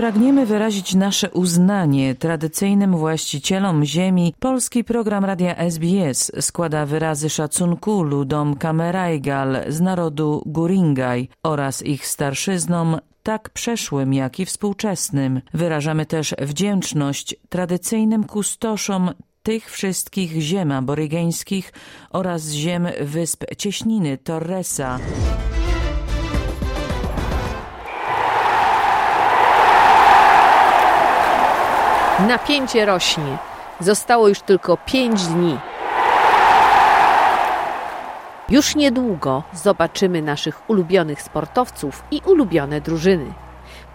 Pragniemy wyrazić nasze uznanie tradycyjnym właścicielom ziemi. Polski program radia SBS składa wyrazy szacunku ludom Kamerajgal z narodu Guringaj oraz ich starszyznom tak przeszłym, jak i współczesnym. Wyrażamy też wdzięczność tradycyjnym kustoszom tych wszystkich ziem aborygeńskich oraz ziem wysp Cieśniny Torresa. Napięcie rośnie. Zostało już tylko pięć dni. Już niedługo zobaczymy naszych ulubionych sportowców i ulubione drużyny.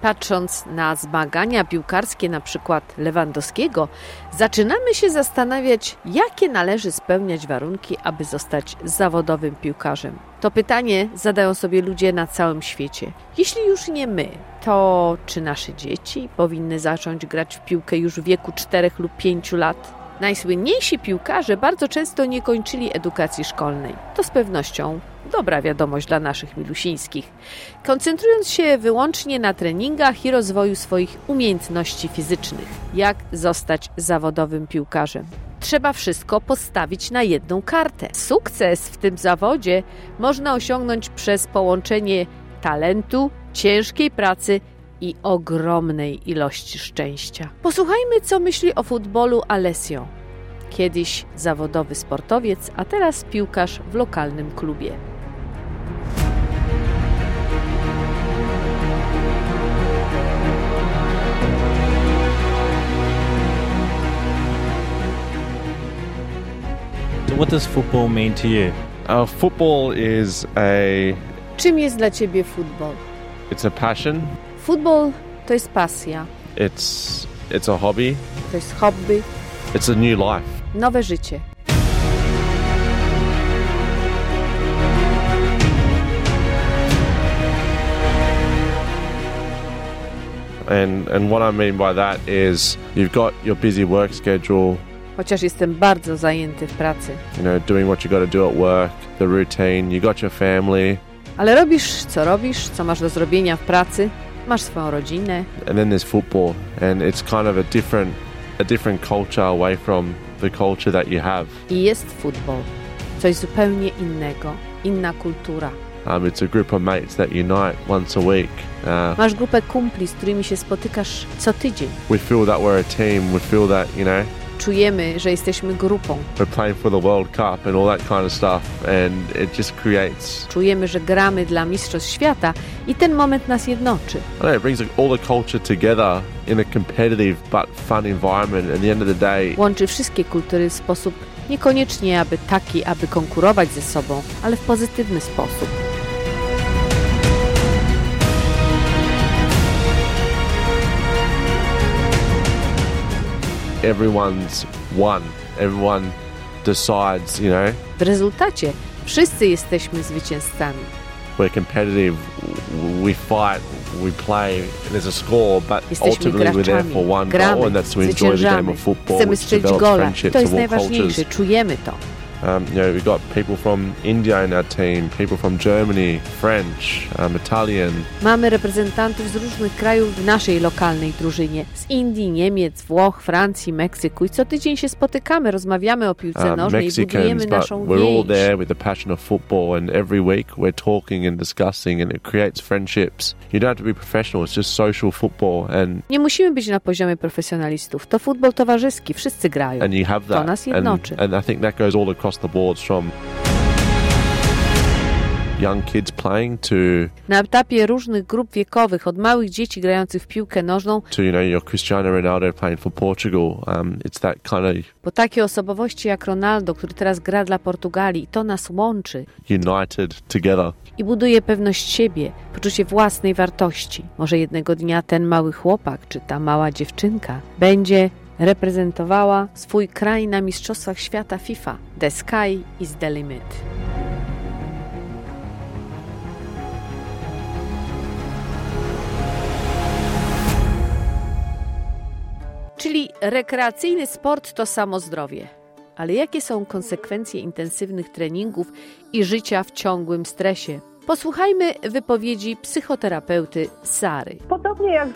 Patrząc na zmagania piłkarskie na przykład Lewandowskiego, zaczynamy się zastanawiać, jakie należy spełniać warunki, aby zostać zawodowym piłkarzem. To pytanie zadają sobie ludzie na całym świecie. Jeśli już nie my, to czy nasze dzieci powinny zacząć grać w piłkę już w wieku 4 lub 5 lat? Najsłynniejsi piłkarze bardzo często nie kończyli edukacji szkolnej. To z pewnością dobra wiadomość dla naszych milusińskich. Koncentrując się wyłącznie na treningach i rozwoju swoich umiejętności fizycznych, jak zostać zawodowym piłkarzem. Trzeba wszystko postawić na jedną kartę. Sukces w tym zawodzie można osiągnąć przez połączenie talentu, ciężkiej pracy i ogromnej ilości szczęścia. Posłuchajmy, co myśli o futbolu Alessio. Kiedyś zawodowy sportowiec, a teraz piłkarz w lokalnym klubie. What does football mean to you? Uh, football is a Czym jest dla ciebie futbol? it's a passion. Futbol to jest pasja, It's it's a hobby. to jest hobby, It's a new life. nowe życie. And and what I mean by that is you've got your busy work schedule. Chociaż jestem bardzo zajęty w pracy. You know, doing what you got to do at work, the routine. You got your family, Ale robisz, co robisz, co masz do zrobienia w pracy, masz swoją rodzinę, and then there's football, and it's kind of a different a different culture away from the culture that you have. i jest futbol. Coś zupełnie innego, inna kultura. Um, it's a group of mates that unite once a week. Uh, Masz grupę kumpli, z którymi się spotykasz co tydzień. we feel that we're a team. We feel that you know Czujemy, że jesteśmy grupą. we're playing for the World Cup and all that kind of stuff, and it just creates. Czujemy, że gramy dla Mistrzostw Świata i ten moment nas jednoczy. I know, it brings all the culture together in a competitive but fun environment. At the end of the day, Łączy wszystkie kultury w sposób niekoniecznie aby taki, aby konkurować ze sobą, ale w pozytywny sposób. Everyone's won. Everyone decides, you know, W rezultacie wszyscy jesteśmy zwycięzcami. we're competitive, we fight, we play, and there's a score, but Jesteśmy ultimately we're there graczami, for one gramy, goal, and that's to enjoy the game of football, chcemy which strzelić develops gola. I friendships to jest all najważniejsze, cultures. czujemy to. Um, you know, we've got people from India in our team, people from Germany, French, um, Italian, Mamy reprezentantów z różnych krajów w naszej lokalnej drużynie. Z Indii, Niemiec, Włoch, Francji, Meksyku. I co tydzień się spotykamy, rozmawiamy o piłce um, nożnej i Mexicans, budujemy but naszą we're all there with the passion of football, and every week we're talking and discussing, and it creates friendships. You don't have to be professional; it's just social football, and Nie musimy być na poziomie profesjonalistów. To futbol towarzyski, wszyscy grają. and you have To that. nas and, jednoczy. and I think that goes all across the boards from young kids playing to Na etapie różnych grup wiekowych, od małych dzieci grających w piłkę nożną, to you know your Cristiano Ronaldo playing for Portugal. Um, it's that kind of po takie osobowości jak Ronaldo, który teraz gra dla Portugalii. To nas łączy united together. i buduje pewność siebie, poczucie własnej wartości. Może jednego dnia ten mały chłopak czy ta mała dziewczynka będzie reprezentowała swój kraj na Mistrzostwach Świata FIFA. The Sky is the Limit. Czyli rekreacyjny sport to samo zdrowie. Ale jakie są konsekwencje intensywnych treningów i życia w ciągłym stresie? Posłuchajmy wypowiedzi psychoterapeuty Sary. Podobnie jak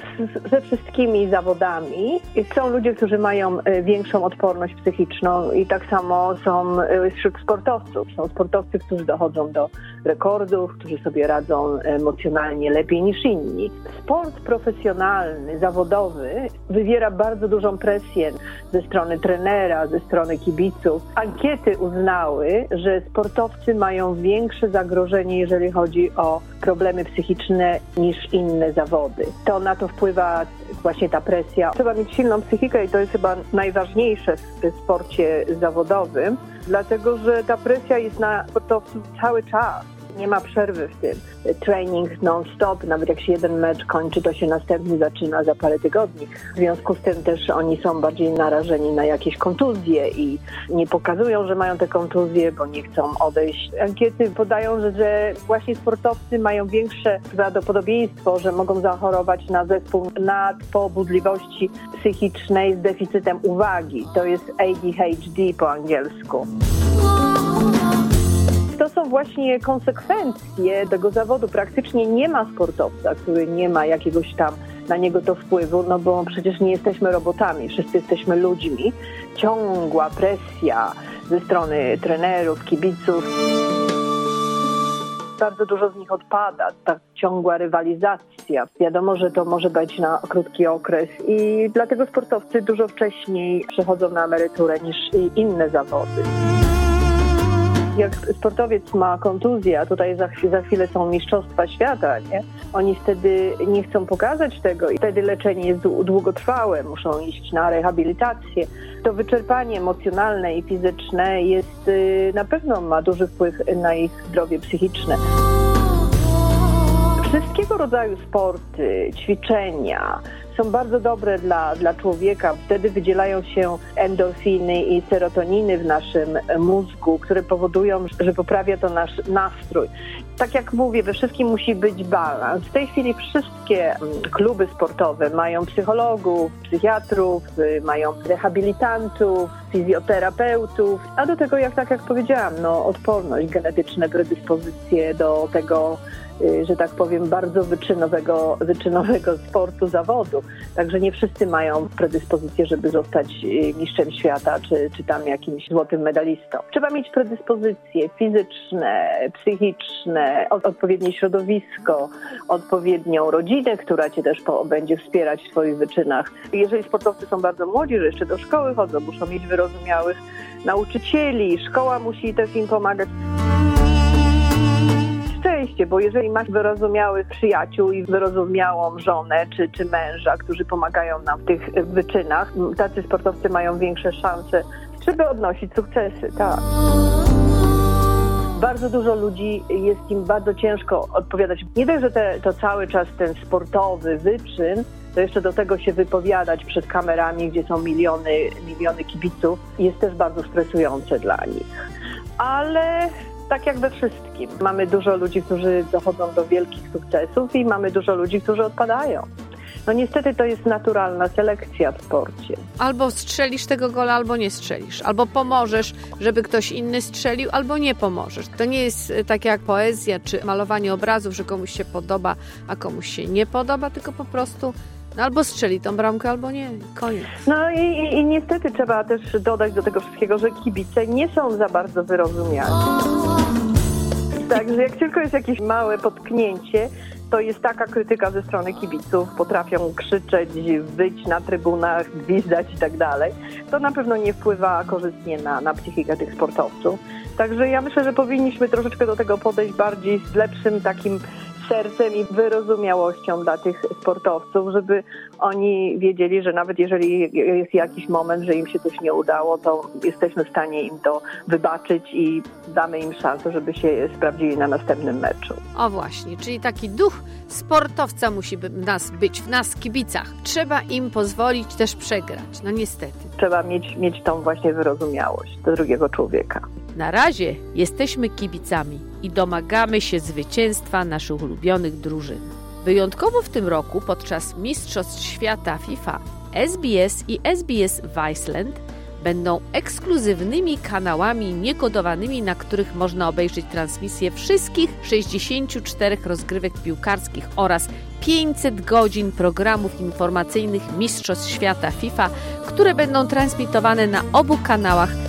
ze wszystkimi zawodami, są ludzie, którzy mają e, większą odporność psychiczną i tak samo są e, wśród sportowców. Są sportowcy, którzy dochodzą do rekordów, którzy sobie radzą emocjonalnie lepiej niż inni. Sport profesjonalny, zawodowy wywiera bardzo dużą presję ze strony trenera, ze strony kibiców. Ankiety uznały, że sportowcy mają większe zagrożenie, jeżeli chodzi o problemy psychiczne niż inne zawody. To na to wpływa właśnie ta presja. Trzeba mieć silną psychikę i to jest chyba najważniejsze w sporcie zawodowym, dlatego że ta presja jest na sportowców cały czas nie ma przerwy w tym. Training non-stop, nawet jak się jeden mecz kończy, to się następny zaczyna za parę tygodni. W związku z tym też oni są bardziej narażeni na jakieś kontuzje i nie pokazują, że mają te kontuzje, bo nie chcą odejść. Ankiety podają, że, że właśnie sportowcy mają większe prawdopodobieństwo, że mogą zachorować na zespół nadpobudliwości psychicznej z deficytem uwagi. To jest ADHD po angielsku właśnie konsekwencje tego zawodu. Praktycznie nie ma sportowca, który nie ma jakiegoś tam na niego to wpływu, no bo przecież nie jesteśmy robotami, wszyscy jesteśmy ludźmi. Ciągła presja ze strony trenerów, kibiców. Bardzo dużo z nich odpada, ta ciągła rywalizacja. Wiadomo, że to może być na krótki okres i dlatego sportowcy dużo wcześniej przechodzą na emeryturę niż inne zawody jak sportowiec ma kontuzję, a tutaj za, za chwilę są mistrzostwa świata, nie? oni wtedy nie chcą pokazać tego i wtedy leczenie jest długotrwałe, muszą iść na rehabilitację. To wyczerpanie emocjonalne i fizyczne jest y, na pewno ma duży wpływ na ich zdrowie psychiczne. Wszystkiego rodzaju sporty, ćwiczenia, są bardzo dobre dla, dla człowieka. Wtedy wydzielają się endorfiny i serotoniny w naszym mózgu, które powodują, że poprawia to nasz nastrój. Tak jak mówię, we wszystkim musi być balans. W tej chwili wszystkie mm, kluby sportowe mają psychologów, psychiatrów, y, mają rehabilitantów, fizjoterapeutów, a do tego, jak tak jak powiedziałam, no, odporność, genetyczne predyspozycje do tego, Y, że tak powiem, bardzo wyczynowego, wyczynowego sportu, zawodu. Także nie wszyscy mają predyspozycję, żeby zostać y, mistrzem świata czy, czy tam jakimś złotym medalistą. Trzeba mieć predyspozycje fizyczne, psychiczne, odpowiednie środowisko, odpowiednią rodzinę, która cię też będzie wspierać w swoich wyczynach. Jeżeli sportowcy są bardzo młodzi, że jeszcze do szkoły chodzą, muszą mieć wyrozumiałych nauczycieli, szkoła musi też im pomagać szczęście, bo jeżeli masz wyrozumiałych przyjaciół i wyrozumiałą żonę czy, czy męża, którzy pomagają nam w tych wyczynach, tacy sportowcy mają większe szanse, żeby odnosić sukcesy, tak. Bardzo dużo ludzi jest im bardzo ciężko odpowiadać. Nie dość, że te, to cały czas ten sportowy wyczyn, to jeszcze do tego się wypowiadać przed kamerami, gdzie są miliony, miliony kibiców, jest też bardzo stresujące dla nich. Ale tak jak we wszystkim. Mamy dużo ludzi, którzy dochodzą do wielkich sukcesów i mamy dużo ludzi, którzy odpadają. No niestety to jest naturalna selekcja w sporcie. Albo strzelisz tego gola, albo nie strzelisz. Albo pomożesz, żeby ktoś inny strzelił, albo nie pomożesz. To nie jest e, tak jak poezja czy malowanie obrazów, że komuś się podoba, a komuś się nie podoba, tylko po prostu albo strzeli tą bramkę, albo nie. Koniec. No i, i, i niestety trzeba też dodać do tego wszystkiego, że kibice nie są za bardzo wyrozumiali. Także jak tylko jest jakieś małe potknięcie, to jest taka krytyka ze strony kibiców, potrafią krzyczeć, wyć na trybunach, gwizdać i tak dalej. To na pewno nie wpływa korzystnie na, na psychikę tych sportowców. Także ja myślę, że powinniśmy troszeczkę do tego podejść bardziej z lepszym takim sercem i wyrozumiałością dla tych sportowców, żeby oni wiedzieli, że nawet jeżeli jest jakiś moment, że im się coś nie udało, to jesteśmy w stanie im to wybaczyć i damy im szansę, żeby się sprawdzili na następnym meczu. O właśnie, czyli taki duch sportowca musi w nas być, w nas kibicach. Trzeba im pozwolić też przegrać, no niestety. Trzeba mieć, mieć tą właśnie wyrozumiałość do drugiego człowieka. Na razie jesteśmy kibicami i domagamy się zwycięstwa naszych ulubionych drużyn. Wyjątkowo w tym roku podczas Mistrzostw Świata FIFA SBS i SBS Viceland będą ekskluzywnymi kanałami niekodowanymi, na których można obejrzeć transmisję wszystkich 64 rozgrywek piłkarskich oraz 500 godzin programów informacyjnych Mistrzostw Świata FIFA, które będą transmitowane na obu kanałach